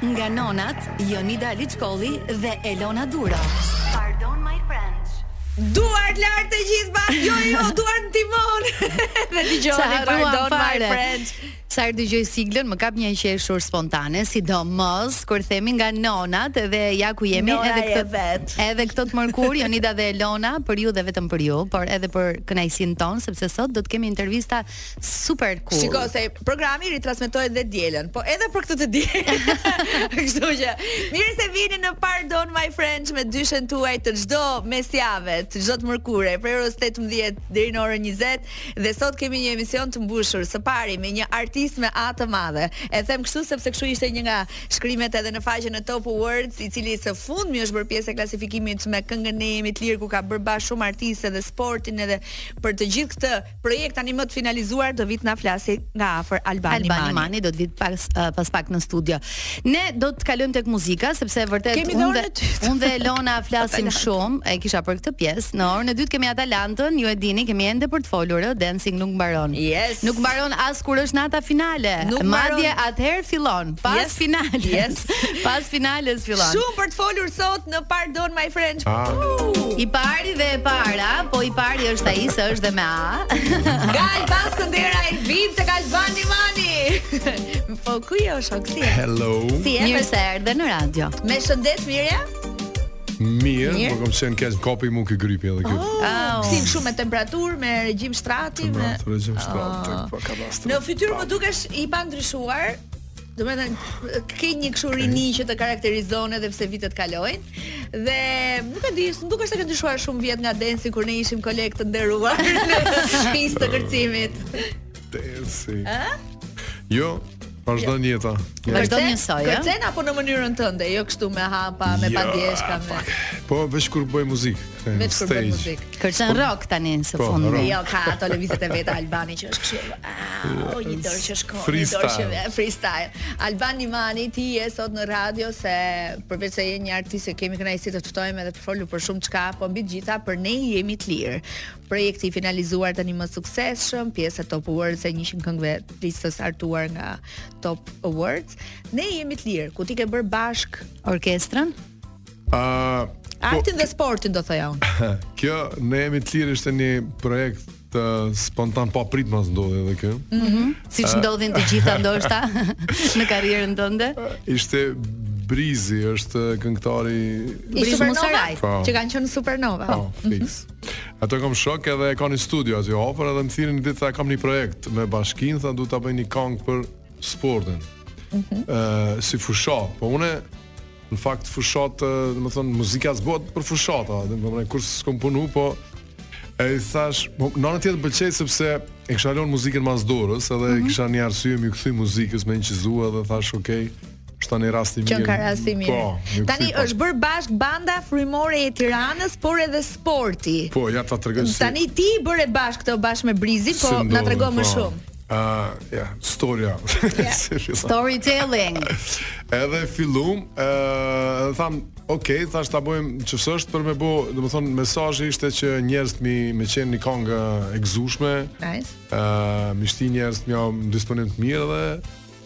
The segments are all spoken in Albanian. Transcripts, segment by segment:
Nga nonat Jonida Liçkolli dhe Elona Duro. Pardon my French. Duart lart të gjithë bashkë. Jo, jo, duart në timon. Dhe dëgjoni pardon my French. Sa herë dëgjoj siglën, më kap një qeshur spontane, sidomos kur themi nga nonat dhe ja ku jemi edhe këtë vet. Edhe këtë të mërkur Jonida dhe Elona për ju dhe vetëm për ju, por edhe për kënaqësinë tonë, sepse sot do të kemi intervista Super cool. Shiko se programi ritransmetohet edhe të dielën, po edhe për këtë të dielë. Kështu që mirë se vini në Pardon My French me dyshen tuaj të çdo mesjave, të çdo të mërkure, prej orës 18 deri në orën 20 dhe sot kemi një emision të mbushur së pari me një artist me A të madhe. E them kështu sepse kështu ishte një nga shkrimet edhe në faqen e Top Awards, i cili së fundmi është bërë pjesë e klasifikimit me këngën Ne jemi të lirë ku ka bërë bashkë shumë artistë dhe sportin edhe për të gjithë këtë projekt tani më të finalizuar do vijë të na flasë nga afër Alban Nimani. Alban Nimani do të vijë pas uh, pas pak në studio. Ne do të kalojmë tek muzika sepse vërtet unë dhe unë dhe Elona flasim shumë, e kisha për këtë pjesë. Në orën e dytë kemi Atalantën, ju e dini, kemi ende për të folur, dancing nuk mbaron. Yes. Nuk mbaron as kur është nata finale. Nuk Madje atëherë fillon. Pas yes. finales. Yes. Pas finales fillon. Shumë për të folur sot në Pardon My French. Ah. Uh. I pari dhe e para, po i pari është ai se është dhe me A. Gal pas këndera i vim te Alban Nimani. po ku je o shoku? Hello. Si je? Mirë se erdhe në radio. Me shëndet mirë. Mirë, Mirë. po kam qenë keq se më kapi mu ky gripi edhe këtu. Oh, oh. Si kështu me temperaturë, me regjim shtrati, me regjim shtrati, oh. po ka Në fytyrë më dukesh i pa ndryshuar. Domethënë, ke një kështu rini që të karakterizon edhe pse vitet kalojnë Dhe nuk e di, nuk duket se ke ndryshuar shumë vjet nga densi kur ne ishim kolegë të nderuar në pistë të kërcimit Densi Jo, vazhdon jo. e njëjta Vazhdon njësoj Kërcen apo në mënyrën tënde, jo kështu me hapa, me jo, padjeshka me... Po, veç kur bëj muzikë Veç kur bën muzikë. Kërcen po. rock tani së po, fundi. Jo, ka ato lëvizjet e veta Albani që është kështu. Ah, o një dorë që shkon, një dorë që freestyle. Alban Nimani ti je sot në radio se përveç se je një artist që kemi kënaqësi të ftojmë edhe të folur për shumë çka, po mbi të gjitha për ne jemi të lirë. Projekti i finalizuar tani më i suksesshëm, pjesë e Top Awards e 100 këngëve të listës hartuar nga Top Awards. Ne jemi të lirë, ku ti ke bërë bashkë orkestrën? A Artin dhe sportin do thoja unë. Kjo ne jemi të lirë është një projekt spontan papritmas ndodhi edhe kjo. Mm -hmm. Siç ndodhin të gjitha ndoshta në karrierën tënde. Ishte Brizi është këngëtari i Supernova, po. që kanë qenë Supernova. Po, fix. Ato kam shok edhe e kanë studion aty afër edhe më thirri një ditë tha kam një projekt me bashkinë, tha duhet ta bëj një këngë për sportin. Mhm. Ëh, mm uh, si fushatë, po unë Në fakt fushatë, domethënë muzika s'bohet për fushata, domethënë kurrë s'kam punu, po e i thashë, po në anën tjetër pëlqeu sepse e kisha lënë muzikën mas dore, edhe mm -hmm. kisha një arsye m'iu kthy muzikës me inçizu dhe thashë, "Ok, është tani rasti i mirë." Qenka rasti i mirë. Po, tani është bërë bashkë banda frymore e Tiranës, por edhe sporti. Po, ja ta tregoj. Tani ti bëre bashkë këto bashkë me Brizin, po na trego më po. shumë. Ëh, uh, ja, storia. Yeah. Storytelling. Edhe fillum, ëh, uh, thamë, ok, thashë ta bëjmë çfarë është për me bë, domethënë mesazhi ishte që njerëzit me me qenë një këngë e gëzueshme. Nice. Ëh, uh, m'i shti njerëz me i dhanë disponim të mirë dhe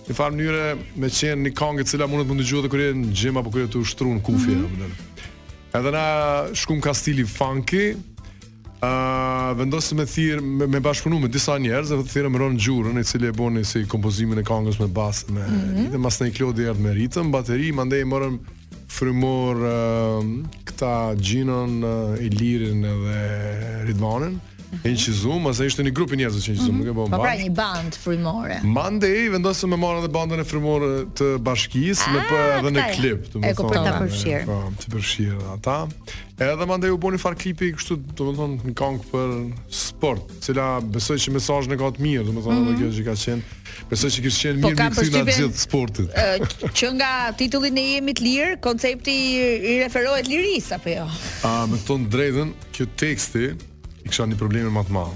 në njëfarë mënyre me qenë një këngë e cila mundet mund ta dëgjojë dhe kur je në gym apo kur të ushtron me kufje. Mm -hmm. Edhe na shkum kah stili funky, Ë uh, vendosëm me thirrë me, me bashkëpunu me disa njerëz, domethënë thirrëm Ron Gjurën, i cili e boni si kompozimin e këngës me bas me mm -hmm. ritëm, pastaj Klodi erdhi me ritëm, bateri, mandej morëm frymorë uh, këta Gjinon, uh, Ilirin dhe Ridvanin. Mm E inçizum, a se ishte një grupi njerëzë që një qizum, nuk e bëmë bashkë. Po pra një bandë frimore. Mande i vendosëm me marrë dhe bandën e frimore të bashkisë, me ah, për edhe në klip. E ku për të përshirë. Po, të përshirë ata. Edhe mandej u bo njifar klipi kështu, domethënë, një kongë për sport, e cila besoj që mesazhin e ka të mirë, domethënë, mm -hmm. dhe kjo që ka qenë, besoj që kish qenë po, mirë po, një kësi n'gjithë sportin. që nga titulli Ne jemi të lirë, koncepti i referohet lirisë, apo jo? A, me të thonë të drejtën, kjo teksti, i kisha një problem ma të madh.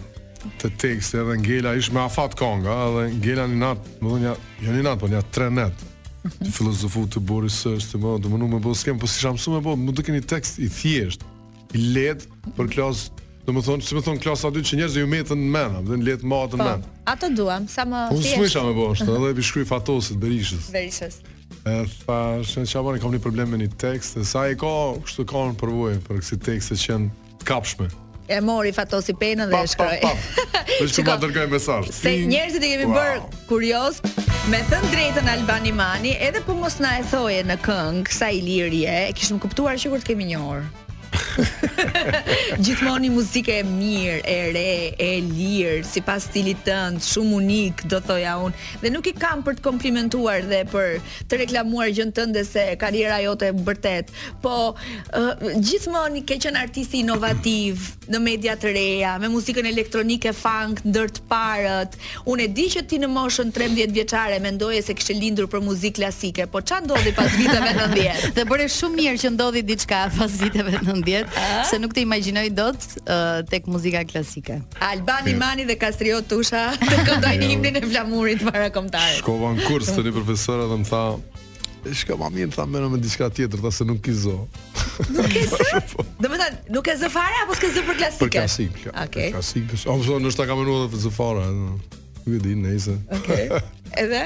Te teksti edhe ngela ish me afat konga edhe ngela një natë domethënë një jo një natë po nja tre net mhm. tu filozofu të boj diçka domethënë nuk me bo s'kam po s'isha msu me bo më dukej një tekst i thjeshtë i lehtë për klasë Domethënë, si me thonë klasa 2 që njerëzve ju metet në men, domethënë lehtë mbahet në po, men. Po, atë duam, sa më thjeshtë. Unë s'mujsha me bo ashtu, edhe e i shkruj Fatosit, Berishës. Berishës. E thashë, ça bon, kam një problem me një tekst, e se ai ka, kështu ka një përvojë, për kësi tekste që janë, Kapshme. E mori Fatosi penën dhe e shkroi. Po shumë ma dërgoi mesazh. Se njerëzit i kemi wow. bërë kuriozë. Me thënë të drejtën Albani Mani, edhe po mos na e thoje në këngë sa i lirë je, e kishim kuptuar që kur të kemi njohur. Gjithmonë një muzikë e mirë, e re, e lirë, sipas stilit tënd, shumë unik, do thoja unë. Dhe nuk i kam për të komplimentuar dhe për të reklamuar gjënë tënde se karriera jote bërtet, po gjithmonë ke qenë artisti inovativ në media të reja, me muzikën elektronike funk ndër të parët. Unë e di që ti në moshën 13 vjeçare mendoje se kishe lindur për muzikë klasike, po ç'a ndodhi pas viteve 90? Dhe bëre shumë mirë që ndodhi diçka pas viteve 90, se nuk të imagjinoj dot tek muzika klasike. Alban Nimani dhe Kastriot Tusha të këndojnë himnin e flamurit para kombëtarit. Shkova në kurs te një profesor dhe më tha, Shko ma mirë, tha merru me diçka tjetër, tha se nuk ki zë. Nuk ke zë? Po. Domethënë, nuk ke zë fare, apo s'ke zë për klasike? Për klasik, ja. Okay. Për klasik, për shembull, shembull, ndoshta ka menu dhe për zë fare. Nuk e di, në isë. Okay. Edhe?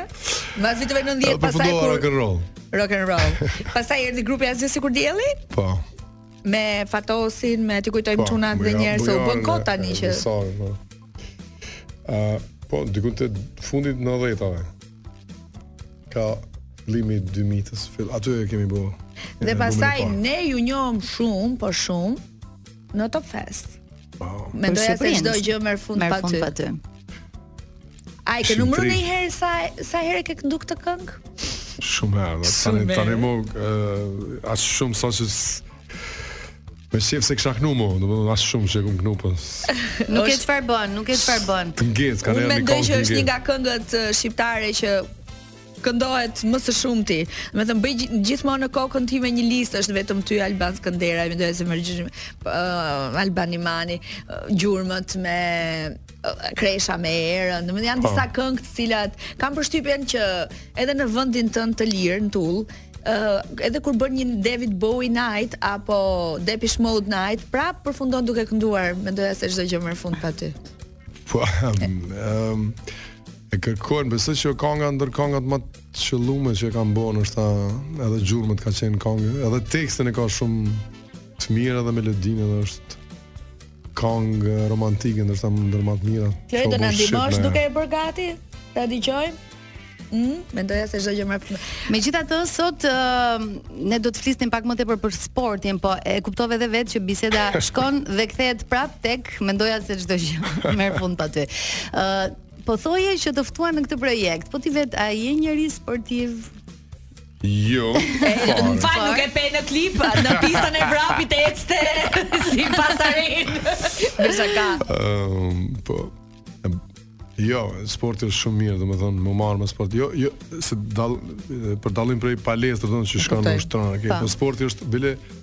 Mas viteve 90, pastaj kur... Për rock and roll. Rock and roll. Pastaj erdhi grupi Asgjë Sikur Dielli? Po. Me Fatosin, me t'i kujtojmë po, çunat dhe njerëz se u bë kohë tani që. Po. Ë, po diku te fundi i 90-tave. Ka fillimi 2000-s, aty e kemi bërë. Dhe pastaj ne ju njohëm shumë, po shumë në Top Fest. Po. Mendoja se çdo gjë merr fund pa ty. A e ke numëruar Shqipëri. ndonjëherë sa sa herë ke këndu këtë këngë? Shumë herë, dhe tani Shumë tani herë. më uh, as shumë sa që s- me shef se kisha kënu më, domethënë as shumë që e kum kënu po. s- Nuk e Është- çfarë bën, nuk e çfarë bën. Të ngec, Unë erdhi mendoj kohë që të është një ngec. nga këngët eh, shqiptare që Këndohet më së shumti. Me thënë bëj gjithmonë në kokën time një listë, është vetëm ty Alban Skënderaj, më duhet si me gjë uh, Alban Nimani, uh, gjurmët me uh, Kreshë me erën. Domethënë janë po. disa këngë të cilat kam përshtypjen që edhe në vendin tënd të lirë në Tulla, uh, edhe kur bën një David Bowie night apo Depeche Mode night, prap përfundon duke kënduar, mendoja se çdo gjë merr fund pa ty. Po, um, um, E kërkojnë, besoj që kanga është ndër kangat më të qëllume që e kanë bërë, ndoshta edhe gjurmët ka qenë kangë, edhe tekstin e ka shumë të mirë edhe melodinë edhe është kangë romantike ndërsa më ndër më të mira. Ti do na ndihmosh duke e bërë gati? Ta dëgjojmë. Mm, mendoja se çdo gjë merr fund. Megjithatë sot uh, ne do të flisnim pak më tepër për sportin, po e kuptove edhe vetë që biseda shkon dhe kthehet prap tek mendoja se çdo gjë merr fund pa ty. Ë uh, Po thoje që të ftuam në këtë projekt, po ti vet a je njeri sportiv? Jo. Në fakt unë të pashë në klip, në pistën e vrapit ecte si pasarelë. Me shaka. Ehm, po. em, Jo, sporti është shumë mirë, domethënë merrem me sport. Jo, jo, se dall e, për dallim prej palestrës, domethënë që shkon në Kuptoj. ushtron, okay? Po. po sporti është bile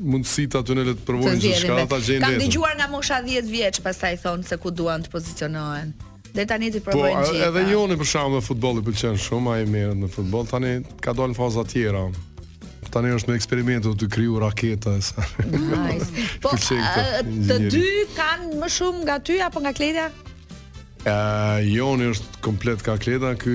mundësitë aty në le të provojnë çdo gjë çka ata gjejnë vetë. Kanë deri te nga mosha 10 vjeç, pastaj thonë se ku duan të pozicionohen. Dhe tani t'i provojnë po, gjithë. Po edhe Joni për shembull futbollin e pëlqen shumë, ai merret me futboll. Tani ka dalë në faza të tjera. Tani është me eksperimente tu kriju raketa e sa. Nice. Po, të dy kanë më shumë nga ty apo nga Kleta? Uh, Joni është komplet ka Kleta, ky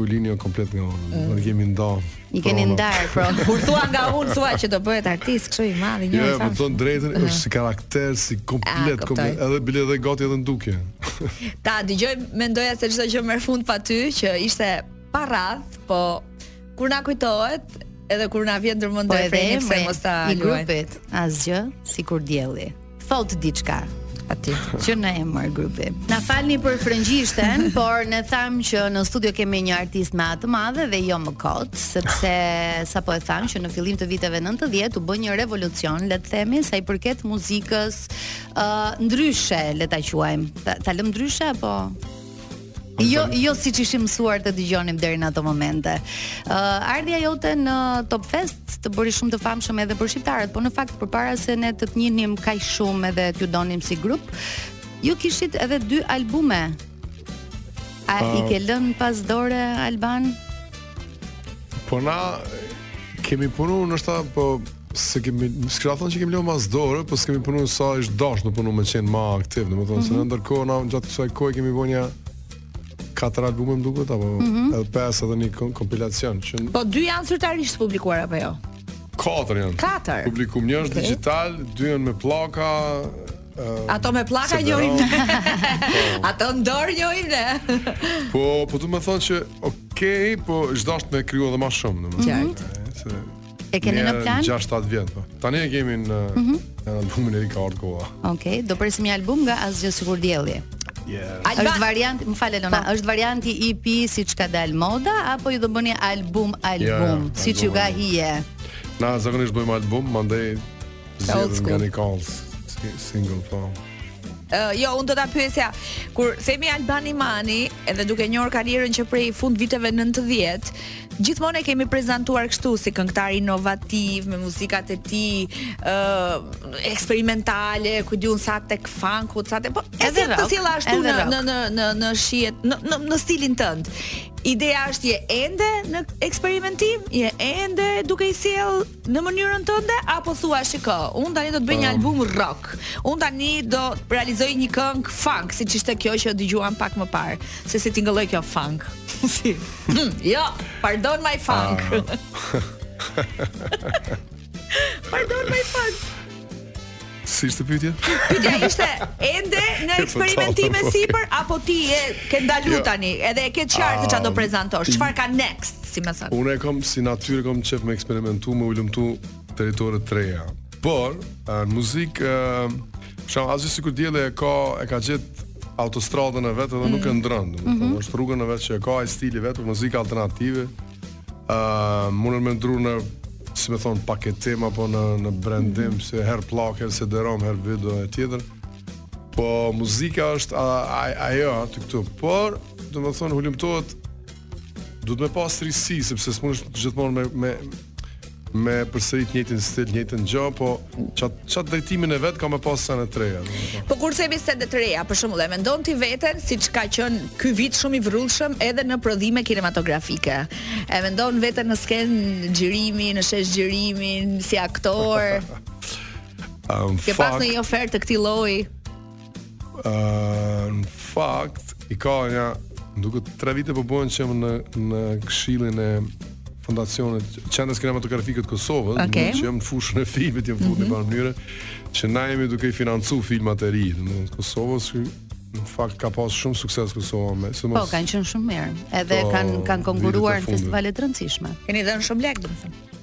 Ulini është komplet nga unë. Mm. Ne kemi nda. I keni ndarë, pra. Kur thua nga unë, thua që do bëhet artist, kështu i madh i një. Jo, po thom drejtën, është si karakter, si komplet, ah, komplet, edhe bile edhe gati edhe në dukje. Ta dëgjojmë Mendoja se çdo gjë merr fund pa ty, që ishte pa radhë, po kur na kujtohet, edhe kur na vjen ndërmend po edhe emri i grupit. Asgjë, sikur dielli. thotë diçka aty që në emër grupi. Na falni për frëngjishten, por ne thamë që në studio kemi një artist me A të madhe dhe jo më kot, sepse sapo e thamë që në fillim të viteve 90 u bë një revolucion, le të themi, sa i përket muzikës, ë uh, ndryshe le ta quajmë. Ta, ta lëmë ndryshe apo Jo, jo siç ishim mësuar të dëgjonim deri në ato momente. Ë uh, ardhja jote në Top Fest të bëri shumë të famshëm edhe për shqiptarët, po në fakt përpara se ne të të njihnim kaq shumë edhe t'ju donim si grup, ju kishit edhe dy albume. A uh, i ke lënë pas dore Alban? Po na kemi punu ndoshta po s'e kemi s'ka thonë që kemi lënë mas dore, po s'kemi punuar sa është dasht me punu me qenë më aktiv, domethënë mm -hmm. se ndërkohë na gjatë kësaj kohe kemi bërë një katër albume më duket apo mm -hmm. edhe pesë edhe një kompilacion që Po dy janë zyrtarisht publikuar apo jo? Katër janë. Katër. Publikun një është okay. digital, dy janë me pllaka, Uh, Ato me pllaka njohim. Po. Ato n'dorë njohim ne. po, po do me thonë që, okay, po është dashtë me kriju edhe ma shumë. Domethënë. Qartë. Mhm. E keni në plan? 6-7 vjet. Po. Tani e kemi në mm -hmm. në albumin e ri ka ardh koha. Okej, okay, do presim një album nga Asgjë sikur dielli. Yeah. Alba. Është varianti, më fal Elona, po. është varianti EP siç ka dalë moda apo ju do bëni album album, yeah, siç ju ka hije. Na zakonisht bojmë album, mandej Zgjedhim ka ni kongë single po. Uh, jo, unë do ta pyesja kur themi Alban Nimani, edhe duke njohur karrierën që prej fund viteve 90, gjithmonë e kemi prezantuar kështu si këngëtar inovativ me muzikat e tij, ë uh, eksperimentale, ku di unë sa tek funku, sa tek po edhe të sjellë ashtu në, në në në në shihet në, në në stilin tënd. Ideja është je ende në eksperimentim, je ende duke i sjellë Në mënyrën tënde apo thua shiko, un tani do të bëj një album rock. Un tani do realizoj një këngë funk, siç ishte kjo që dëgjuam pak më parë, se si tingëlloi kjo funk. si. Hmm, jo, pardon my funk. Ah. pardon my funk. Si ishte pyetja? Pyetja ishte ende në po, eksperimentime po, po. sipër apo ti e ke ndalu jo. tani, edhe e ke qartë se çfarë do prezantosh, çfarë ka next, si me thënë. Unë e kam si natyrë kam qef me eksperimentu, me hulumtu territore të reja. Por në muzikë, shumë asi sikur dielli e ka e ka gjetë autostradën e vet dhe mm. nuk e mm. ndrron. Mm -hmm. është rruga e vet që e ka, e stili i vet, muzikë alternative, Ë, uh, mundën me ndru në si me thonë paketim apo në në brandim mm -hmm. se herë pllakë, CD-ROM, herë video e tjetër. Po muzika është ajo aty këtu, por domethonë hulumtohet duhet me pas risi sepse s'mundesh gjithmonë me me me përsërit njëjtin stil, njëjtën gjë, po qat qat drejtimin e vet ka me pas sene të reja. Po kur themi sene të reja, për shembull, e mendon ti veten siç ka qen ky vit shumë i vrullshëm edhe në prodhime kinematografike. E mendon veten në skenë xhirimi, në shesh xhirimi si aktor? um, Ke pas ndonjë ofertë të këtij lloji? Uh, në fakt, i ka një, duket tre vite po bohen që në, në këshillin e fondacionit Qendrës Kinematografike të Kosovës, okay. që jam në fushën e filmit, jam futur mm -hmm. në mënyrë që na jemi duke i financu filmat e ri të Kosovës, që në fakt ka pas shumë sukses Kosova me. Po, mos... kanë qenë shumë mirë. Edhe po, kanë kanë konkurruar në festivale të rëndësishme. Keni dhënë shumë lekë, domethënë.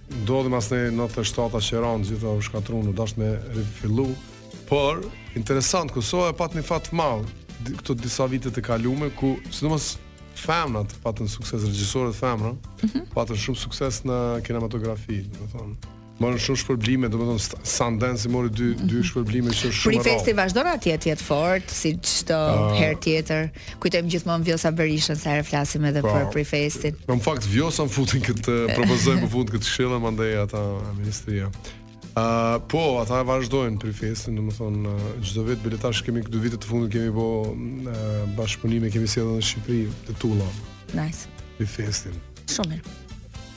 Ndodhi mas nëntëdhetë e shtata që ranë të gjitha u shkatrun u dasht me rifillu, por interesant, Kosova e pat një fat të madh këto disa vitet e kalume, ku sidomos femnat patën sukses, regjisoret femra, mm -hmm. patën shumë sukses në kinematografi, domethonë morën shumë shpërblime, domethënë Sundance mori dy dy mhm. shpërblime që shumë rëndë. Prifesti vazhdon atje të jetë fort, si çdo uh, herë tjetër. Kujtojmë gjithmonë Vjosa Berishën sa herë flasim edhe po, për Prifestin. Po, në fakt Vjosa më futi në këtë eh, propozoi me m'fut në këtë këshill mandej ata ministria. Ë uh, po, ata e vazhdojnë Prifestin, domethënë eh, çdo vit bile tash kemi këto vite të fundit kemi bo uh, bashkëpunime kemi sjellë në Shqipëri te Tulla. Nice. Prifestin. Shumë mirë.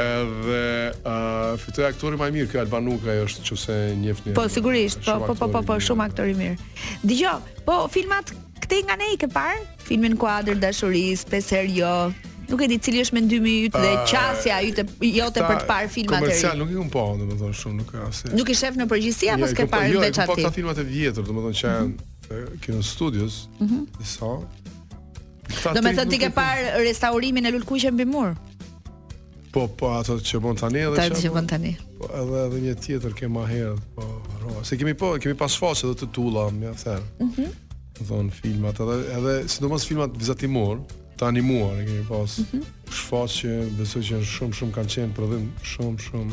Edhe fitoi aktori më i mirë ky Alban Ukaj është nëse e njihni. Po sigurisht, po po po po, po shumë aktor i mirë. Dëgjo, po filmat këtej nga ne i ke parë? Filmin Në kuadër të dashurisë, Pesë herë jo. Nuk e di cili është mendimi yt dhe qasja yt jote për të parë filmat e rinj. Komercial nuk i kam pa, domethënë shumë nuk ka asnjë. Nuk i shef në përgjithësi apo s'ke parë jo, veç atë? Jo, po ka filmat e vjetër, domethënë që janë mhm. Kinostudios, mhm. sa Do me thënë ti ke parë restaurimin e lulkuqe mbi mur? Po, po, ato që bën tani edhe që... Ato që bën tani. Po, edhe edhe një tjetër ka ma herët, po, ro. Se kemi po, kemi pas shfaqë edhe të tjera, më jafë thërë. Mm -hmm. Zonë filmat edhe, edhe, si do mos filmat vizatimor, të animuar, i kemi pas. Mm -hmm. Shfaqë që besoj që shumë, shumë kanë qenë për dhim, shumë, shumë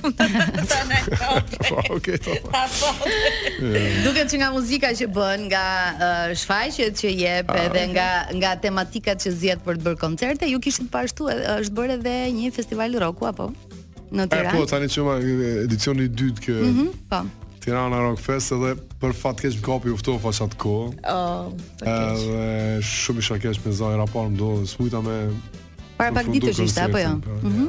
Po, okay, to. Duket që nga muzika që bën, nga uh, shfaqjet që jep ah, edhe nga nga tematikat që zgjedh për të bërë koncerte, ju kishit po ashtu është bërë edhe një festival rocku apo? Në Tiranë. Po, tani u mbajt edicioni i dytë që mm -hmm, po. Tirana Rock Fest edhe për fat keq më kapi ufto fa çat ko. Oh, sa keq. Edhe shumë i shakesh me zonjë rapor më do, smujta me Para pak ditësh ishte apo jo? Mhm.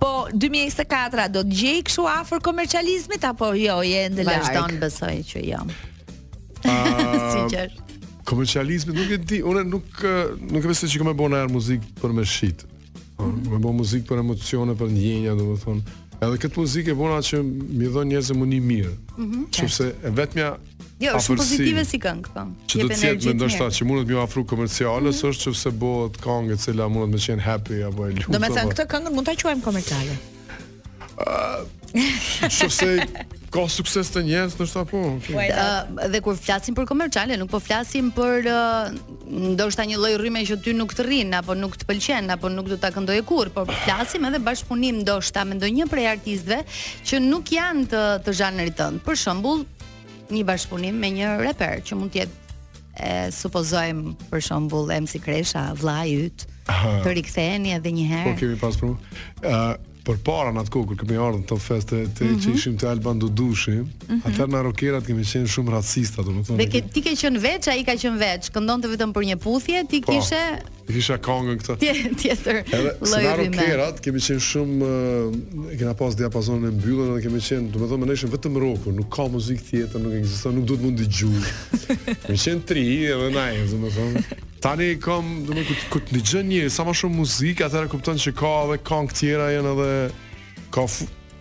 Po dy mijë e njëzet e katër a do të të gjejë kështu afër komercializmit apo jo je ende larg. Vazhdon besoj që jo. Sinqer. Komercializmi nuk e di, unë nuk nuk e besoj që kam bën ajo muzikë për me shit. Unë bëj muzikë për emocione, për ndjenja, domethënë. Edhe këtë muzikë e bona që me i ndihmu njerëz me u ndi mirë. Mm -hmm. Sepse e vetmja Jo, është pozitive si këngë, po. Që do të thotë e vetmja ndoshta që mundet me u afru komerciale, mm -hmm. është nëse bëhet këngë e cila mundet me qenë happy apo e lumtur. Domethënë po. këtë këngën mund ta quajmë komerciale. Ah, Shosej ka sukses te njerëzit ndoshta po. Okay. Uh, dhe kur flasim për komerciale, nuk po flasim për uh, ndoshta një lloj rrymë që ty nuk të rrin apo nuk të pëlqen apo nuk do ta këndoje kurrë, por flasim edhe bashkëpunim ndoshta me ndonjë prej artistëve që nuk janë të të zhanrit tënd. Për shembull, një bashkëpunim me një reper që mund të jetë e supozojmë për shembull MC Kresha, vllai yt, të riktheheni edhe një herë. Po kemi pas provë. Ë përpara në atë kohë kur kemi ardhur në Top Fest të të mm -hmm. ishim te Alban Dudushi, mm -hmm. atëherë na rokerat kemi qenë shumë racista, domethënë. Dhe ke, ti ke qenë veç, ai ka qenë veç, këndonte vetëm për një puthje, ti po. kishe E kisha kangën tjetër. Tje, tjetër. Edhe se na rokerat kemi qenë shumë e kena pas diapazonin e mbyllur dhe kemi qenë, domethënë, ne e dojshim vetëm rokun, nuk ka muzikë tjetër, nuk ekziston, nuk duhet me u ndëgju. Kemi qenë të ri edhe na, domethënë. Tani kam, domethënë, kur ndëgjon njeri sa më shumë muzikë, atëherë kupton që ka edhe këngë tjera janë edhe ka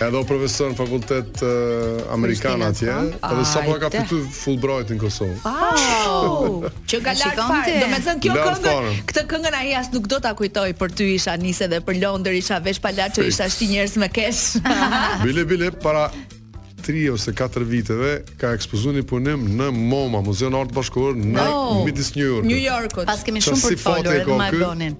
Edhe o profesor në fakultet uh, amerikan atje, edhe sapo ka fitu Fulbright në Kosovë. Wow! Shkallë e lartë fare, do me thënë kjo këngë, këtë këngën ai as nuk do ta kujtojë për ty isha nisë dhe për Londër isha vesh palaço i isha shti njerëzt me kesh. bile, bile, para tri ose katër viteve ka ekspozuar një punim në MoMA, Muzeun e Artit Bashkëkohor në no. midis New Yorkut. New Yorkut. Pas kemi shumë për të folur edhe me Albanin.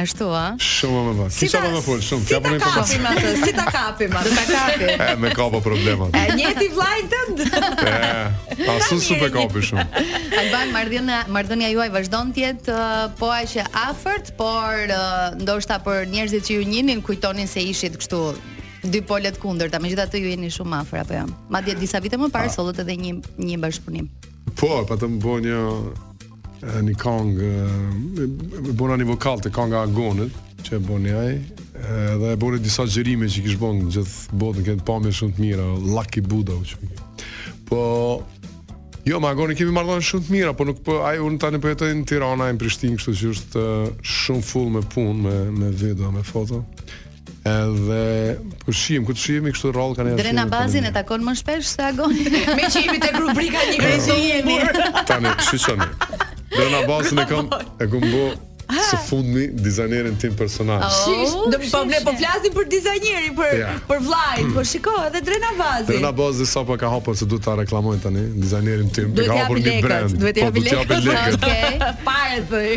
Ashtu a? Shumë më vonë. Si ta më fol, shumë. Si ta kapim atë? Si ta kapim atë? Ta kapim. Ë me kapo problema. E njëti vllajt tënd. Ë, asu super kapi shumë. Alban marrëdhënia marrëdhënia juaj vazhdon të jetë po aq e afërt, por ndoshta për njerëzit që ju njihnin kujtonin se ishit kështu dy pole të kundërta, megjithatë ju jeni shumë afër apo jo. Madje disa vite më parë sollët edhe një një bashkëpunim. Po, patëm bënë një një kongë, e bona një vokal te konga Agonit, që e boni ai, edhe e boni disa xhirime që kish bo në gjithë botë këto pamje shumë të mira, Lucky Buddha, që më Po, jo, me Agonin kemi marrëdhënie shumë të mira, po nuk po, ai unë tani po jetoj në Tiranë, në Prishtinë, kështu që është shumë full me punë, me, me video, me foto. Edhe po shihemi, kur të shihemi kështu rrallë kanihere. Dren Abazin e takon më shpesh se Agonin. Meqë jemi tek rubrika një meqë jemi. Tani shishoni. Dren Abazin e kam e kam bë së fundmi dizajnerin tim personal. Oh, Shish, do të po vle po flasim për dizajnerin, për ja. për vllajin, po shiko edhe Dren Abazi. Dren Abazi sapo ka hapur se duhet ta reklamoj tani dizajnerin tim, ka hapur një brand. Duhet të japë lekët. Okej. Pa e thëj.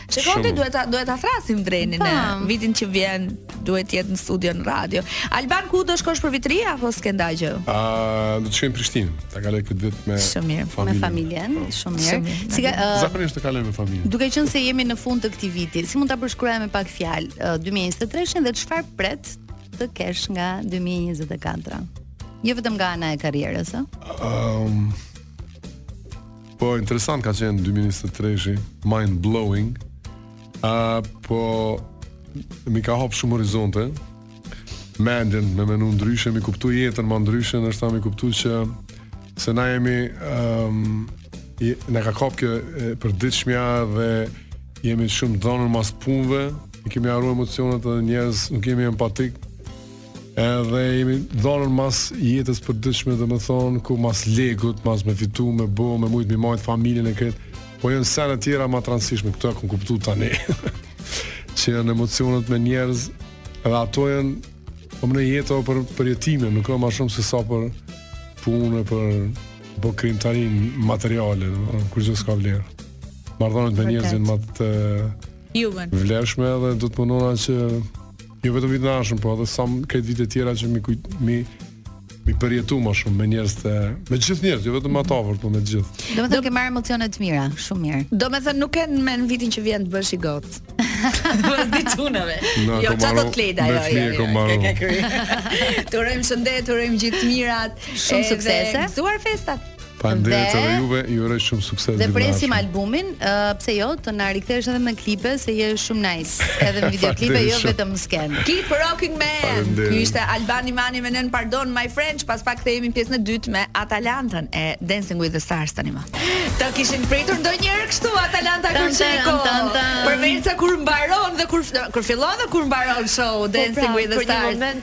Shikon ti duhet ta duhet ta thrasim Drenin në vitin që vjen duhet të jetë në studio në radio. Alban ku do shkosh për Vit të Ri apo s'ke nda gjë? Ë uh, do të shkojmë në Prishtinë. Ta kaloj këtë vit me familjen. Me familjen, po. shumë mirë. Si ka uh, zakonisht e kaloj me familjen. Duke qenë se jemi në fund të këtij viti, si mund ta përshkruaje me pak fjalë uh, 2023-shin dhe çfarë pret të kesh nga 2024? Jo vetëm nga ana e karrierës, ë? Ëm um, Po interesant ka qenë 2023-shi, mind blowing. A po mi ka hap shumë horizonte. Mendjen me menu ndryshe, mi kuptu jetën ma ndryshe, ndoshta me kuptu që se na jemi um, je, na ka kap kjo e përditshmja dhe jemi shumë dhanun mas punve, i kemi harru emocionet dhe njerëz, nuk jemi empatik, Edhe jemi dhanun mas jetës përditshme domethënë, ku mas lekut, mas me fitu, me bo, me mujtë, me majtë familjen e këto, po janë sene tjera ma t'rëndësishme, këto e kam kuptu tani, që janë emocionet me njerëz, edhe ato janë, domethënë jeto për, përjetime, shumë ma shumë sesa për punë, për bo po krijimtarinë materiale, kurgjë s'ka vlerë. Marrëdhëniet me njerëz jan ma të vlefshme edhe do të mundona që Jo vetëm vitin e ardhshëm, po edhe sa këto vite tjera që mi kujt mi mi përjetu më shumë me njerëz të me gjithë njerëz, jo vetëm ata por po me gjithë. Domethënë ke marrë emocione të mira, shumë mirë. Domethënë nuk ke në vitin që vjen të bësh i got. Pas di çunave. Jo çfarë do të lejda ajo. Jo, jo, jo. Të urojmë shëndet, të urojmë gjithë të mirat, shumë suksese. Gëzuar festat. Faleminderit edhe juve, ju uroj shumë sukses Dhe presim albumin, uh, pse jo, të na rikthesh edhe me klipe se je shumë nice, edhe me videoklipe jo vetëm në skenë. Keep rocking man. Ky ishte Albani Mani me ne në Pardon My French, pas pak kthehemi në pjesën e dytë me Atalantën e Dancing with the Stars tani më. Të kishin pritur ndonjëherë kështu Atalanta Kërçyku. Për vetë kur mbaron dhe kur kur fillon dhe kur mbaron show po, Dancing pra, with the Stars.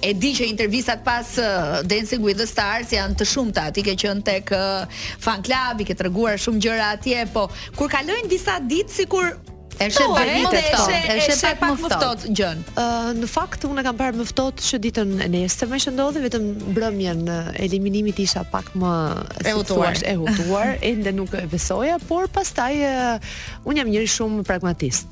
E di që intervistat pas uh, Dancing with the Stars janë të shumta. Ti ke qenë tek uh, fan club, i ke treguar shumë gjëra atje, po kur kalojnë disa ditë sikur E sheh pak më ftohtë, e sheh pak më ftohtë gjënë. Ë në fakt unë e kam parë më ftohtë që ditën e nesërme që ndodhi vetëm mbrëmjen e eliminimit isha pak më e hutuar, e hutuar, ende nuk e besoja, por pastaj unë jam njeri shumë pragmatist.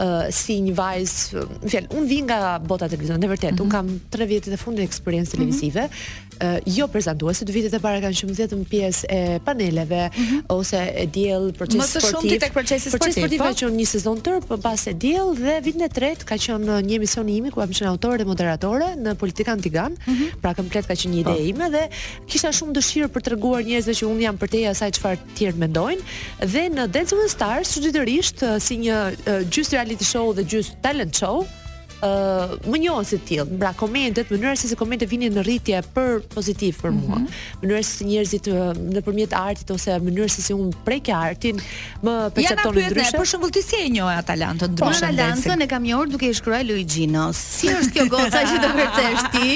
uh, si një vajzë, më fjalë, unë vij nga bota e televizionit, e vërtetë, mm -hmm. unë kam 3 vjet e fundit eksperiencë televizive, mm -hmm. uh, jo prezantuese, dy vitet e para kanë qenë vetëm pjesë e paneleve mm -hmm. ose E Diell, Procesi sportiv. Më së shumti tek procesi sportiv. Procesi sportiv po? ka qenë një sezon i tërë, po pas e diell dhe vitin e tretë ka qenë një emision i imi ku kam qenë autore dhe moderatore në Politika Antigan, mm -hmm. pra komplet ka qenë një ide po. ime dhe kisha shumë dëshirë për t'u treguar njerëzve që unë jam përtej asaj çfarë tjerë mendojnë dhe në Dancing with the Stars çuditërisht si një gjysmë reality show dhe gjysmë talent show ë uh, më njohën si tillë, pra komentet, mënyra se si komentet vinin në rritje për pozitiv për mua. Mm -hmm. Mënyra se si njerëzit nëpërmjet artit ose mënyra se si unë prek artin më perceptonin ndryshe. Ja, për shembull ti si e njohe Atalantën ndryshe. Unë Atalantën e kam njohur duke i shkruar Luiginos. Si është kjo goca që do kërcesh ti?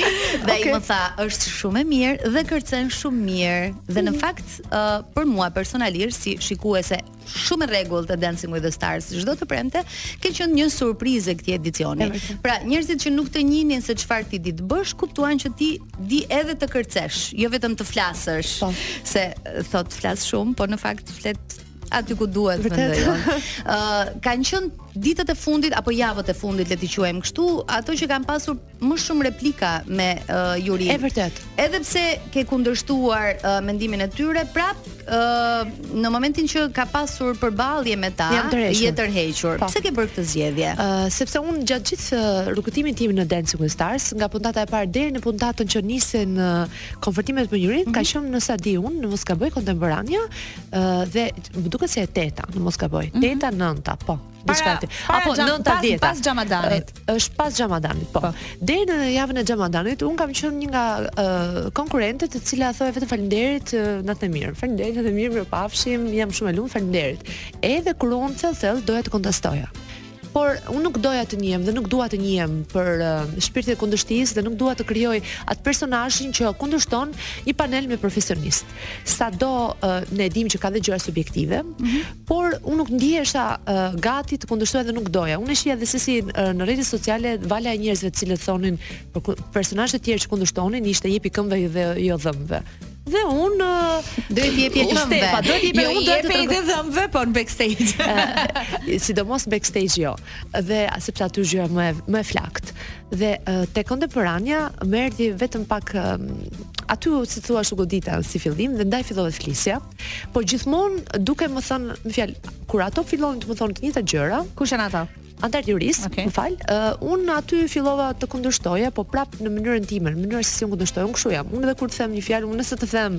Dhe okay. ai më tha, është shumë e mirë dhe kërcen shumë mirë. Dhe në mhm. fakt fakt uh, për mua personalisht si shikuese shumë e rregullt e Dancing with the Stars çdo të premte, ke qenë një surprizë e këtij edicioni. Pra, njerëzit që nuk të njihnin se çfarë ti di të bësh, kuptuan që ti di edhe të kërcesh, jo vetëm të flasësh, po. se thotë flas shumë, por në fakt flet aty ku duhet mendoj. Ë uh, kanë qenë ditët e fundit apo javët e fundit le t'i quajmë kështu, ato që kanë pasur më shumë replika me uh, jurinë. E vërtetë. Edhe pse ke kundërshtuar uh, mendimin e tyre, prap uh, në momentin që ka pasur përballje me ta, je tërhequr. Po. Pse ke bërë këtë zgjedhje? Uh, sepse unë gjatë gjithë uh, rrugëtimit tim në Dancing with Stars, nga puntata e parë deri në puntatën që nisën uh, konfrontimet me jurinë, mm -hmm. ka mhm. qenë me sa di unë, në mos gaboj kontemporanja, uh, dhe më duket se e teta, në mos gaboj. Mm -hmm. Teta nënta, po. Diçka aty. Apo 9-10. Pas Xhamadanit. Është pas Xhamadanit, po. po. Deri në javën e Xhamadanit unë kam qenë një nga uh, konkurrentët e cila thoya vetëm faleminderit uh, natën e mirë. Faleminderit natën e mirë, mirupafshim, jam shumë e lumtur, faleminderit. Edhe kur unë thellë thellë doja të kontestoja por unë nuk doja të njihem dhe nuk dua të njihem për uh, shpirtin e kundërshtisë dhe nuk dua të krijoj atë personazhin që kundërshton një panel me profesionistë. Sado uh, ne e dimë që ka dhe gjëra subjektive, mm -hmm. por unë nuk ndihesha uh, gati të kundërshtoja dhe nuk doja. Unë shija dhe se si uh, në rrjetet sociale vala e njerëzve të cilët thonin për personazhe të tjerë që kundërshtonin ishte jepi këmbëve dhe jo dhëmbëve. Dhe un do të jep një këmbë. Po do të jep jo, un do të jep një këmbë po në backstage. Eh, sidomos backstage jo. Dhe sepse aty është gjëja më e flaktë. Dhe uh, te kontemporanja më erdhi vetëm pak uh, aty si thua ashtu u godita si fillim dhe ndaj fillova të flisja, por gjithmonë duke më thënë, më fal, kur ato fillonin të më thonë të njëjtat gjëra, kush janë ata? Antarët e jurisë, okay. më fal, uh, un aty fillova të kundërshtoja, po prap në mënyrën time, në mënyrën se si un kundërshtoj, un kshu jam. Unë edhe kur të them një fjalë, unë nëse të them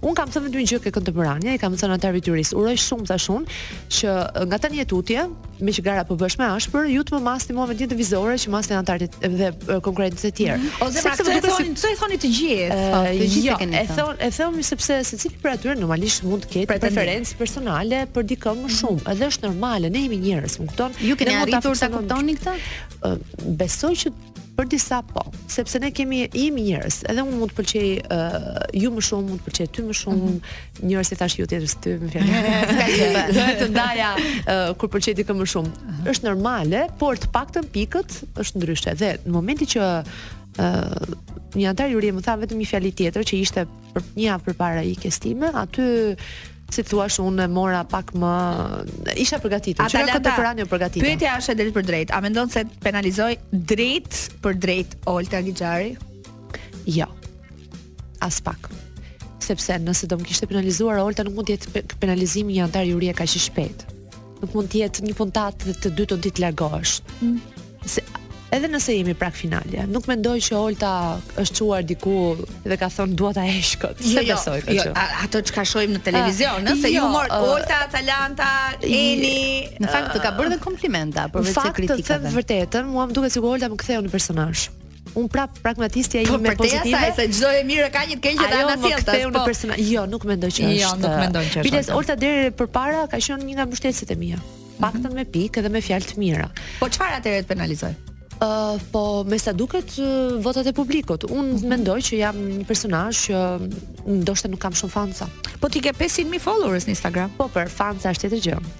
Unë kam thënë vetëm një gjë ke kënd të Mëranja, i kam thënë anëtarëve të jurisë, uroj shumë thash unë që nga tani e tutje, meqë gara po bëhet më ashpër, ju të më masni mua me një vizore që masni anëtarët dhe konkurrentët e tjerë. Mm -hmm. Po pse pra këtë e thoni, këtë e thoni të gjithë, uh, të gjithë jo, e keni. E thon, e thoni sepse secili prej atyre normalisht mund të ketë preferencë personale për dikë më mhm. shumë. Edhe është normale, ne jemi njerëz, më kupton? Ju keni arritur ta kuptoni këtë? Uh, besoj që Për disa po, sepse ne kemi jemi njerëz, edhe unë mund të pëlqej uh, ju më shumë, mund të pëlqej ty më shumë, mm -hmm. njerëz, që thash ju tjetër ty më fal. Do të ndaja uh, kur pëlqej ti më shumë. Uh -huh. Është normale, por të paktën pikët është ndryshe dhe në momentin që uh, një antar jurie më tha vetëm një fjali tjetër që ishte për një javë përpara ikjes time, aty Si thua ashtu unë e mora pak më isha përgatitur. Ta pranoj, jo përgatitur. Pyetja është e drejtpërdrejtë. A mendon se penalizoi drejtpërdrejt Olta Gixhari? Jo. As pak. Sepse nëse do më kishte penalizuar Olta nuk mund të jetë penalizimi i një anëtari jurie kaq i shpejtë. Nuk mund të jetë një puntat dhe të dytën ti të largohesh. Mm. Se edhe nëse jemi prag finale, nuk mendoj që Olta është çuar diku dhe ka thënë dua ta heq kot. Jo, jo, besoj këtë. Jo, ato çka shohim në televizion, ah, nëse jo, humor uh, Olta, Atalanta, Eni, në fakt të ka bërë dhe komplimenta përveç kritikave. Në fakt të them të vërtetën, mua më duket sikur Olta më ktheu në personazh. Un prap pragmatistja, po, ime pozitive. Po për te se çdo e mirë ka një të keqe dhe anasjellta. Ajo më ktheu në po. Jo, nuk mendoj që jo, është. Jo, nuk mendoj që është. Biles Olta deri përpara ka qenë një nga mbështetësit e mia. Mhm. Paktën me pikë dhe me fjalë të mira. Po çfarë atëherë të penalizoi? Uh, po me sa duket uh, votat e publikut. Unë mm -hmm. mendoj që jam një personazh që ndoshta nuk kam shumë fansa. Po ti ke 500.000 followers në Instagram. Po për fansa është tjetër gjë.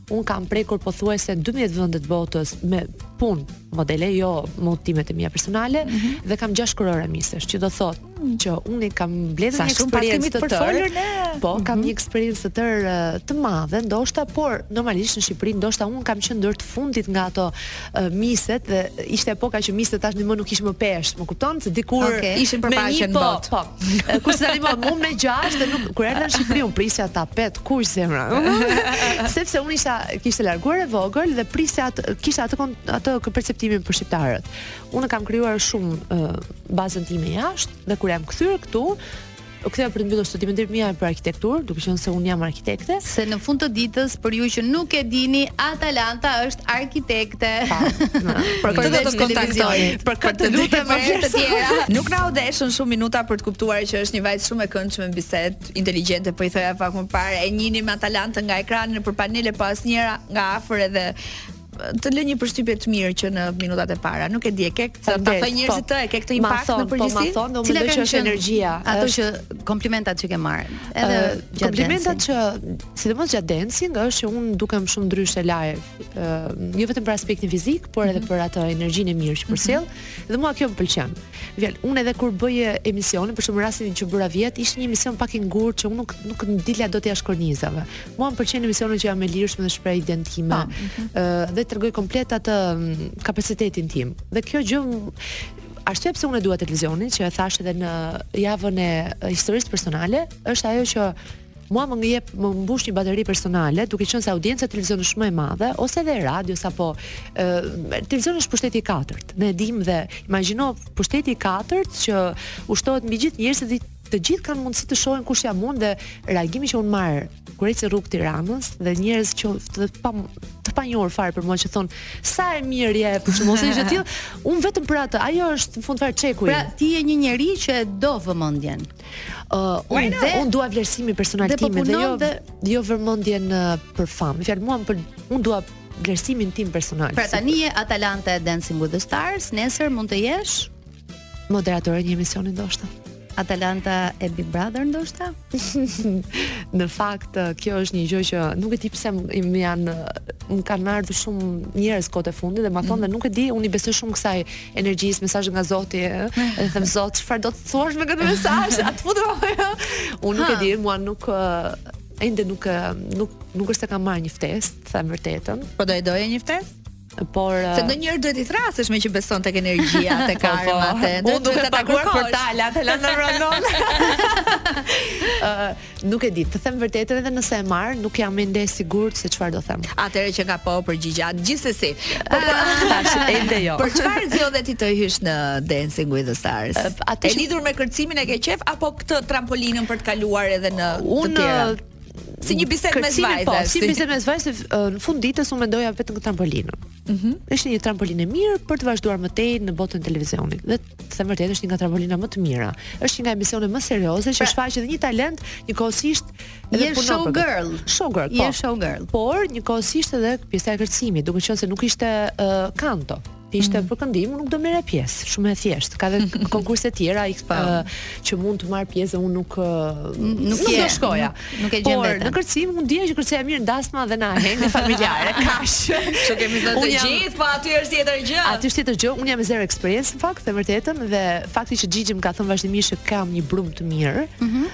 Unë kam prekur pothuajse 12 vende të botës me punë modele, jo me udhëtimet e mia personale mm -hmm. dhe kam 6 kurora misesh, që do thotë mm. që unë kam mbledhur një eksperiencë të tërë. Ne... Po, mm -hmm. kam mhm. një eksperiencë të tërë të madhe, ndoshta, por normalisht në Shqipëri ndoshta unë kam qenë ndër të fundit nga ato miset dhe ishte epoka që miset tashmë nuk ishin më peshë, më kupton? Se dikur okay. ishin për paqen po, bot. Po. Kurse tani më po, unë me gjashtë dhe nuk kur erdha në Shqipëri unë prisja të hapet krejt zemra. Sepse unë isha isha larguar e vogël dhe prisja atë kisha atë atë perceptimin për shqiptarët. Unë kam krijuar shumë uh, bazën time jashtë dhe kur jam kthyer këtu, u ktheva për të mbyllur studimet e mia për arkitekturë, duke qenë se un jam arkitekte. Se në fund të ditës për ju që nuk e dini, Atalanta është arkitekte. Pa, në, për këtë do të kontaktoj. Për këtë të lutem më vjen të tjera. Nuk na u deshën shumë minuta për të kuptuar që është një vajzë shumë e këndshme në bisedë, inteligjente, po i thoja pak më parë, e njihnim Atalantën nga ekrani nëpër panele, po asnjëherë nga afër edhe të lë një përshtypje të mirë që në minutat e para. Nuk e di, e ke ta thënë po. njerëzit të, e ke këtë impakt në përgjithësi? Po ma thon, domethënë që është energjia. Ato që komplimentat që ke marrë. Edhe gjatë komplimentat që sidomos gjatë dancing është që un dukem shumë ndryshe live. Jo vetëm për aspektin fizik, por edhe mhm. për atë energjinë e mirë që mhm. përcjell. Dhe mua kjo më pëlqen. Pra, un edhe kur bëj emisionin, për shembull rastin që bëra vjet, ishte një emision pak i ngurtë që un nuk nuk dilja dot jashtë kornizave. Mua më pëlqen emisioni që jam e lirshme dhe shpreh idenë time. Po, mhm. Ë uh, dhe tregoj komplet atë mm, kapacitetin tim. Dhe kjo është arsyeja pse unë dua televizionin, që e thashë edhe në javën e historisë personale, është ajo që mua më ngjet më mbush një bateri personale, duke qenë se audienca e televizionit është më e madhe ose edhe e radios apo ë televizioni është pushteti i katërt. Ne e dimë dhe imagjino pushteti i katërt që ushtrohet mbi gjithë njerëzit të gjithë kanë mundësi të shohin kush jam unë dhe reagimi që unë marr kur eci rrugëve Tiranës dhe njerëz që të pa të panjohur fare për mua që thonë sa e mirë je për shkak të gjë tillë unë vetëm për atë ajo është në fund fare çeku pra ti je një njeri që e do vëmendjen uh, unë dhe unë dua vlerësimin personal po tim dhe jo dhe jo vëmendjen uh, për famë fjala vjen për unë dua vlerësimin tim personal pra tani je Atalanta e Dancing with the Stars nesër mund të jesh Moderatore një emisioni ndoshta. Atalanta e Big Brother ndoshta? në fakt kjo është një gjë që nuk e di pse më janë më kanë ardhur shumë njerëz kohët e fundit dhe ma thonë mm. nuk e di unë i besoj shumë kësaj energjisë mesazh nga Zoti e them Zot çfarë do të thuash me këtë mesazh a të futem apo unë nuk e di mua nuk ende nuk nuk nuk është se kam marrë një ftesë të them të vërtetën po do e doje një ftesë Por se uh, ndonjëherë duhet t'i thërrasësh meqë beson tek energjia, tek po, po. karma, te. Unë duhet të takuar për ta, la të lënë rënon. Ë, nuk e di, të them të vërtetën edhe nëse e marr, nuk jam ende e sigurt se çfarë do them. Atëherë qenka po përgjigja, gjithsesi. Po po, tash ende jo. Për çfarë zgjodhe ti të hysh në Dancing with the Stars? Atë lidhur me kërcimin e ke qejf apo këtë trampolinën për të kaluar edhe në të tjera? Unë si një bisedë mes po, vajzave. Po, si një bisedë mes vajzave, në fund ditës unë mendoja vetëm këtë trampolinë. Mhm. Mm është një trampolinë e mirë për të vazhduar më tej në botën e televizionit. Dhe të them vërtet është një nga trampolina më të mira. Është një nga emisionet më serioze që pra, shfaq edhe një talent njëkohësisht edhe punon. Je show girl. Show girl. Po. Je show girl. Por njëkohësisht edhe pjesa e kërcimit, duke qenë se nuk ishte uh, kanto. ishte mm. për këndim, unë nuk do merrja pjesë, shumë e thjeshtë. Ka dhe konkurse të tjera X, uh, po. që mund të marr pjesë dhe unë nuk uh, nuk, nuk do shkoja. Nuk, nuk e gjen veten. Por në kërcim unë dija që kërceja mirë në dasma dhe në ahengje familjare. Kaq. Ç'kemi thënë të jam... gjithë, po aty është tjetër gjë. Aty është tjetër gjë. Unë jam zero experience në fakt, të vërtetën dhe fakti që Gigi më ka thënë vazhdimisht që kam një brumë të mirë. Mm -hmm.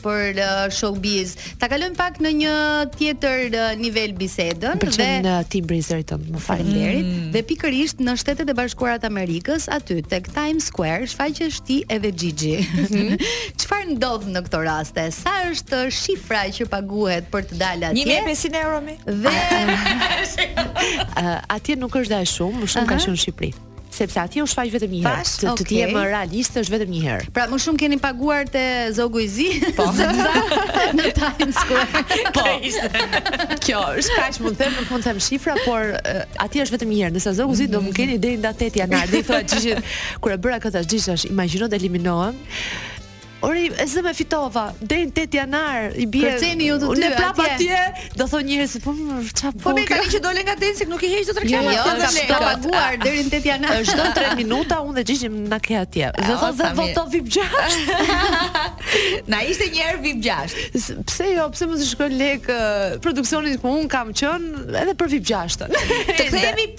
për uh, showbiz. Ta kalojmë pak në një tjetër uh, nivel bisedën dhe në uh, timbri zërit tënd. Më faleminderit. Mm. Dhe pikërisht në Shtetet e Bashkuara të Amerikës, aty tek Times Square, shfaqesh ti edhe Gigi. Mhm. Çfarë ndodh në këto raste? Sa është shifra që paguhet për të dalë atje? 1500 euro më. Dhe uh, atje nuk është edhe aq shumë, më shumë uh -huh. ka qenë në Shqipëri. sepse atje u shfaq vetëm një herë. Tash, të, të okay. jem realist është vetëm një herë. Pra më shumë keni paguar te Zogu i Zi, se në Times Square. Po. Kjo është kaq mund të them, nuk mund të them shifra, por uh, atje është vetëm një herë. Ndërsa te Zogu i Zi do më keni deri në datë 8 janar, dhe i thashë Gigit kur e bëra këtë Gigi, imagjino të eliminohem. Ore, e zëmë fitova, deri në 8 janar i bie. Kërceni ju të dy. Unë prap atje, do thonë njerëzit po ça po. Po me, tani që dole nga Densi nuk i heq dot reklamat. Jo, jo, kam paguar deri në 8 janar. Është çdo 3 minuta unë dhe Gigin na ke atje. Ah, dhe thonë dhe voto VIP 6. Na ishte një herë VIP 6. Pse jo, pse mos i shkojnë lekë produksionit ku unë kam qenë edhe për VIP 6. Të kthehemi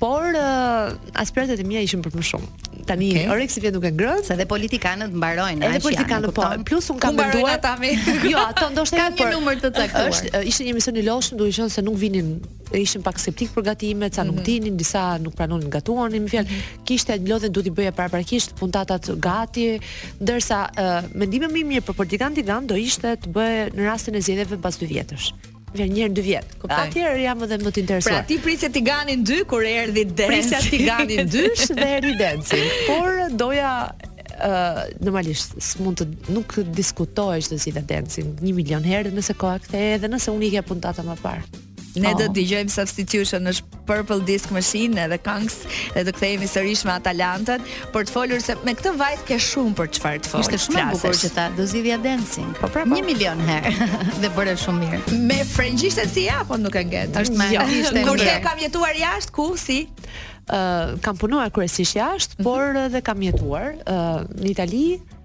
Por uh, aspiratat e mia ishin për më shumë. Tani okay. oreksi vjen duke ngrënë. Se dhe politikanët mbarojnë, edhe politikanët po. Plus unë kam menduar ata me. jo, ato ndoshta kanë një numër të caktuar. Është ishte një emision i lodhshëm, duke qenë se nuk vinin ishin pak skeptikë për gatimet, ca nuk mhm. dinin, disa nuk pranonin të gatuanin, me një fjalë, mhm. kishte lodhjen duhet t'i bëja paraprakisht puntatat gati, ndërsa uh, mendimi më i mirë për Politikan Tigan do ishte të bëhej në rastin e zgjedhjeve pas dy vjetësh. Nga një herë në dy vjet. Kuptoj. Atëherë janë edhe më të interesuar. Pra ti prisje Tiganin 2 kur erdhi Densi. Prisja Tiganin 2 dhe erdhi Densi. Por doja uh, normalisht s'mund të nuk diskutohej do zgjidhja Densin 1 milion herë nëse koha kthehej edhe nëse unë i kisha puntatat më parë. Ne oh. do të dëgjojmë Substitution nga Purple Disco Machine edhe Kungs dhe do kthehemi sërish me Atalantën për të folur se me këtë vajzë ke shumë për çfarë të folësh. Ishte shumë e bukur që tha do zgjidhja dancing. Po pra, 1 po. milion herë dhe bëre shumë mirë. Me frëngjishten si je, po nuk e ngjet. Është më jo. ishte. Kur thua kam jetuar jashtë ku si? Uh, kam punuar kryesisht jashtë, mm -hmm. por edhe kam jetuar uh, në Itali,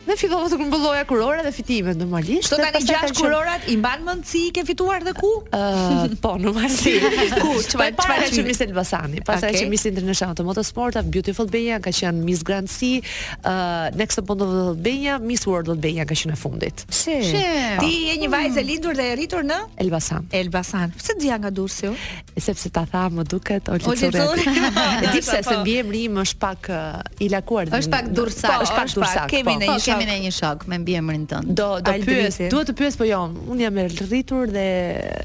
Dhe fillova të grumbulloja kurorat dhe fitime normalisht. Sot tani gjashtë kurorat i mban mend si i ke fituar dhe ku? Ëh, po normalisht. ku? E para qe Miss Elbasani, pastaj okay. qe Miss International of Motorsport, Beautiful Albania ka qenë Miss Grand Sea, uh, Next Top Model of Albania, Miss World of Albania ka qenë e fundit. Si. Si. Ti je një vajzë e lindur dhe e rritur në Elbasan. Elbasan. Pse dija nga Durrësi? sepse ta tha më duket Olti Curri. E di pse se po. mbiemri im është pak eh, i lakuar. Është pak durrsak, po, është pak durrsak. Po. Kemi ne një shok, kemi ne një shok me mbiemrin tënd. Do do pyes, duhet të pyes po jo, unë jam e rritur dhe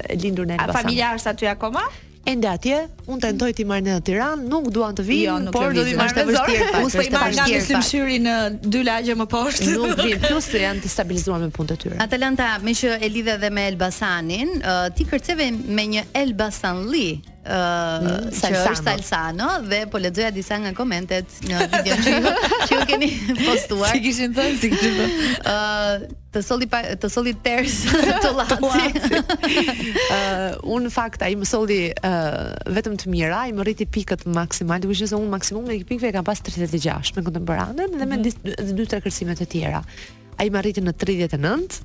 e lindur në Elbasan. A familja është aty akoma? Ende atje, unë tentoj t'i marr në Tiranë, nuk duan të vijnë, jo, por do t'i marr me zor. Unë s'po i marr nga Besim Shyri në dy lagje më poshtë. Nuk vijnë, plus që janë të stabilizuar me punët e tyre. Atalanta, meqë e lidhe dhe me Elbasanin, ti kërceve me një elbasanli, ë mm, që është Salsano dhe po lexoja disa nga komentet në videon që ju, që ju keni postuar. Si kishin thënë, si kishin thënë. Ë të solli pa, të solli ters të llaci. Ë në fakt ai më solli uh, vetëm të mira, ai më rriti pikët maksimal, duke qenë se un maksimumin e pikëve kam pas 36 me kontemporanen dhe me mhm. dy tre kërcime të tjera. Ai më arriti në 39.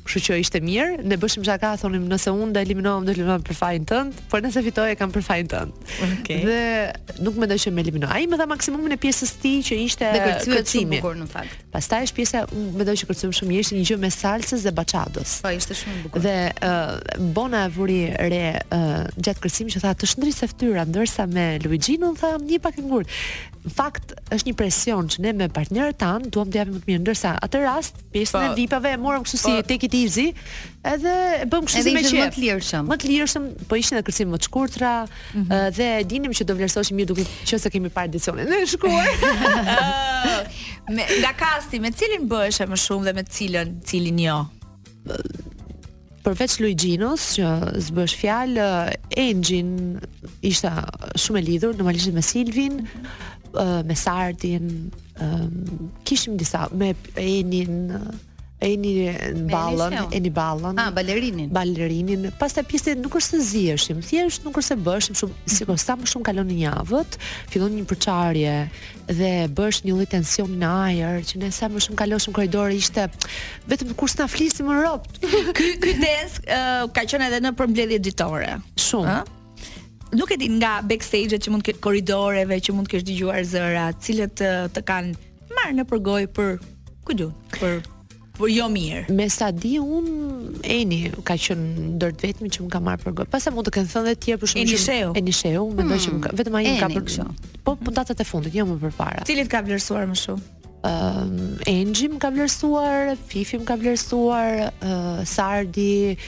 Kështu që ishte mirë, ne bëshim shaka, thonim nëse unë do eliminohem do eliminohem për fajin tënd, por nëse fitoj e kam për fajin tënd. Okej. Okay. Dhe nuk mendoj që më eliminoi. Ai më dha maksimumin e pjesës së tij që ishte kërcimi. Bukur, në fakt. Pastaj është pjesa unë mendoj që kërcyem shumë mirë, ishte një gjë mes salsës dhe baçatës. Po ishte shumë bukur. Dhe uh, Bona e vuri re uh, gjatë kërcimit që tha të shndriste fytyra ndërsa me Luigjin tha je pak e ngurtë. në fakt është një presion që ne me partnerët tanë duam të japim më të mirën, ndërsa atë rast pjesën e vipave e morëm kështu si po. take it easy, edhe e bëm kështu si me qejf. Më të lirshëm. Më të lirshëm, po ishin edhe kërcime më të shkurtra mm -hmm. dhe dinim që do vlerësohej mirë duke qenë se kemi parë edicionin e shkuar. Nga kasti, me cilin bëheshe më shumë dhe me cilën, cilin jo? Përveç Luigjinos që s'bëhej fjalë, Enxhin isha shumë e lidhur, normalisht me Silvin, me Sardin, kishim disa me Enin, Eni Ballën, Eni Ballën. Ah, balerinin. Balerinin. Pastaj pjesa tjetër nuk është se ziheshim, thjesht nuk është se bëshim shumë, sikur sa më shumë kalonin javët, fillonte një përçarje dhe bëhej një lloj tensioni në ajër që ne sa më shumë kaloshim korridoreve ishte vetëm kur s'na flisim më robi. Ky ky Dance uh, ka qenë edhe në përmbledhje ditore. Shumë. Uh? Nuk e di nga backstage-t që mund të ketë korridoreve që mund të kesh dëgjuar zëra, cilët uh, të kanë marrë në përgoj për ku di unë, për por jo mirë. Me sa di un Eni ka qenë ndër të vetmit që më ka marrë për gojë. Pastaj mund të kenë thënë edhe të tjerë për shkak Eni Shehu. Eni Shehu, hmm. mendoj që hmm. vetëm ai ka për kështu. Po puntatat e fundit, jo më përpara. Cili të ka vlerësuar më shumë? Ëm ehm, uh, Enxhi më ka vlerësuar, Fifi më ka vlerësuar, uh, Sardi,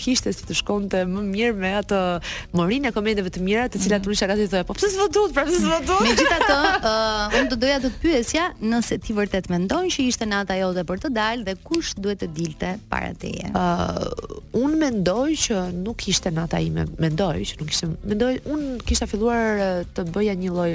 kishte si të shkonte më mirë me atë morinë e komenteve të mira, të cilat mhm. unë shaka si thoja, po pse s'më duhet, pra pse s'më duhet. Megjithatë, uh, unë do doja të të pyesja nëse ti vërtet mendon që ishte nata jote për të dalë dhe kush duhet të dilte para teje. Ë, uh, unë mendoj që nuk ishte nata ime, mendoj që nuk ishte, mendoj unë kisha filluar të bëja një lloj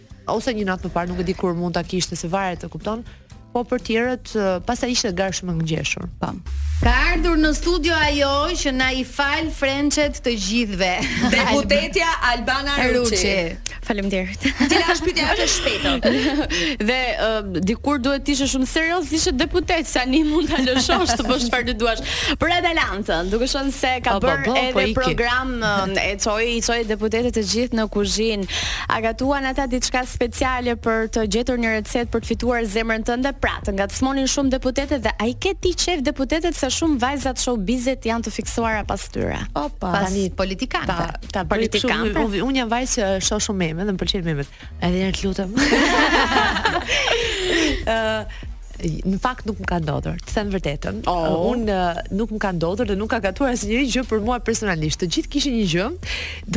ose një natë më parë, nuk e di kur mund ta kishte se varet, e kupton? Po për tjerët, pastaj ishte garë shumë e ngjeshur. Po. Ka ardhur në studio ajo që na i fal frëngjitë të gjithëve. Deputetja Albana Ruçi. Faleminderit. Ti la shpytja atë shpejtë. Dhe uh, dikur duhet të ishe shumë serioz, ishe deputet, tani mund ta lëshosh të bësh çfarë të duash. Për Atalantën, duke qenë se ka bërë edhe po program e çoi, i çoi deputetët të gjithë në kuzhinë. A gatuan ata diçka speciale për të gjetur një recetë për të fituar zemrën tënde? Pra, të ngacmonin shumë deputetët dhe a i ke ti qejf deputetët se shumë vajza të showbizit janë të fiksuara pas tyre? Opa, pas tani, politikanë. Ta, ta politikanë. Pra. Unë un jam vajzë që shoh shumë meme dhe më pëlqejnë memet. Edhe një herë të lutem. uh, Në fakt nuk më ka ndodhur, të them vërtetën. Oh. Uh, unë uh, nuk më ka ndodhur dhe nuk ka gatuar asnjëri gjë për mua personalisht. Të gjithë kishin një gjë,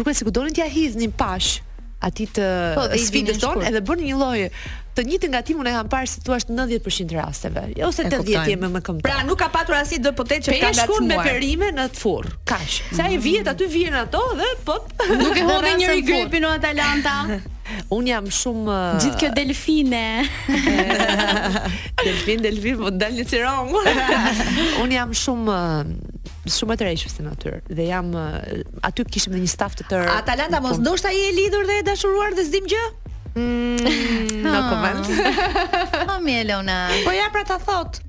duke sikur donin t'ia hidhnin paq aty të po, sfidës tonë edhe bënin një lloj të njëjtën gatim unë e kam parë si thua 90% rasteve jo, ose 80 jemi më këmbë. Pra nuk ka patur asnjë deputet që të ka ngacmuar. Peshkun me perime në furrë. Kaq. Sa i vihet aty vjen ato dhe po Nuk e hodhi njeri grepin o Atalanta. Un jam shumë Gjithë kjo delfine. delfin, delfin, po dal një cirom. Un jam shumë shumë e rreptë si natyrë dhe jam aty kishim një staf të tërë. Atalanta mos ndoshta je e lidhur dhe e dashuruar dhe s'dim gjë? Mm, no ah. comment. Po moj Elona. Po ja pra ta thot.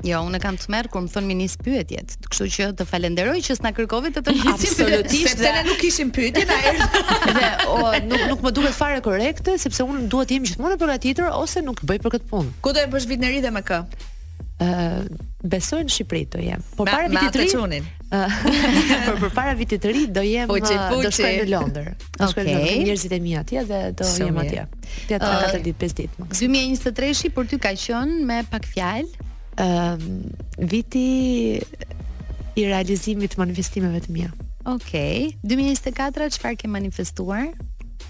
Jo, unë e kam tmerr kur më thonë m'i nis pyetjet. Kështu që të falenderoj që s'na kërkove të të nisim. Absolutisht, sepse ne nuk kishim pyetje na erdhi. Dhe o, nuk nuk më duket fare korrekte sepse unë duhet të jem gjithmonë e përgatitur ose nuk bëj për këtë punë. Ku do e bësh vitin e ri dhe me kë? Ë, besoj në Shqipëri të jem. Po para vitit të ri. Por përpara vitit të ri do jem fuqi, uh, fuqi. do shkoj në Londër. Do shkoj okay. me njerëzit e mi atje dhe do Shumë jem atje. Nja 3 uh, 4 ditë, 5 ditë më. 2023-shi për ty ka qenë me pak fjalë. Ëm um, viti i realizimit të manifestimeve të mia. Okej. Okay. 2024 çfarë ke manifestuar?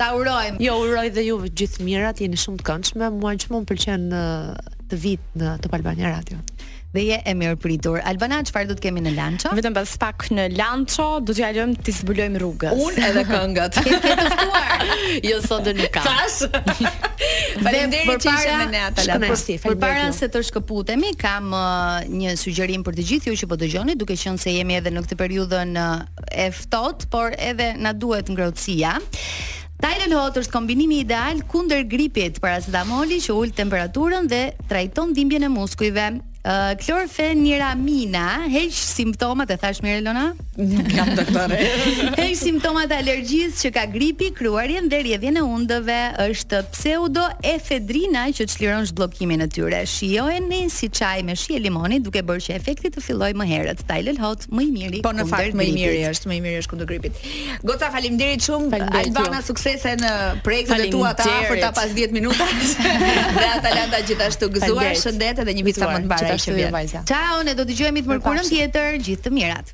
Ta urojmë. Ju uroj dhe juve gjithë të mirat, jeni shumë të këndshme, mua gjithmonë më pëlqen të vij në Top Albania Radio. Dhe je e mirëpritur. Albana, çfarë do të kemi në Lancho? Vetëm pas pak në Lancho, do t'ia lëmë të zbulojmë rrugës. Unë edhe këngët. Ke të ftuar. jo sot do nuk ka. Tash. Faleminderit që ishe me ne Atalanta. Përpara se të shkëputemi, kam uh, një sugjerim për të gjithë ju që po dëgjoni, duke qenë se jemi edhe në këtë periudhën uh, e ftohtë, por edhe na duhet ngrohtësia. Tylenol Hot është kombinimi ideal kundër gripit, paracetamoli që ul temperaturën dhe trajton dhimbjen e muskujve. Uh, klorfeniramina heq simptomat e thashë mirë Elona? Nuk jam doktore. heq simptomat e alergjisë që ka gripi, kruarjen dhe rrjedhjen e hundëve. Është pseudoefedrina që çliron zhbllokimin e tyre. Shijojeni si çaj me shije limoni duke bërë që efekti të fillojë më herët. Tylenol Hot Më i miri. Po në fakt më i miri është, më i miri është kundër gripit. Goca faleminderit shumë. Albana suksese në projektet e tua të afërta pas 10 minutash. Dhe Atalanta gjithashtu gëzuar, shëndet dhe një vit sa më të mbarë që vjen. Ciao, ne do të dëgjohemi të mërkurën tjetër. Gjithë të mirat.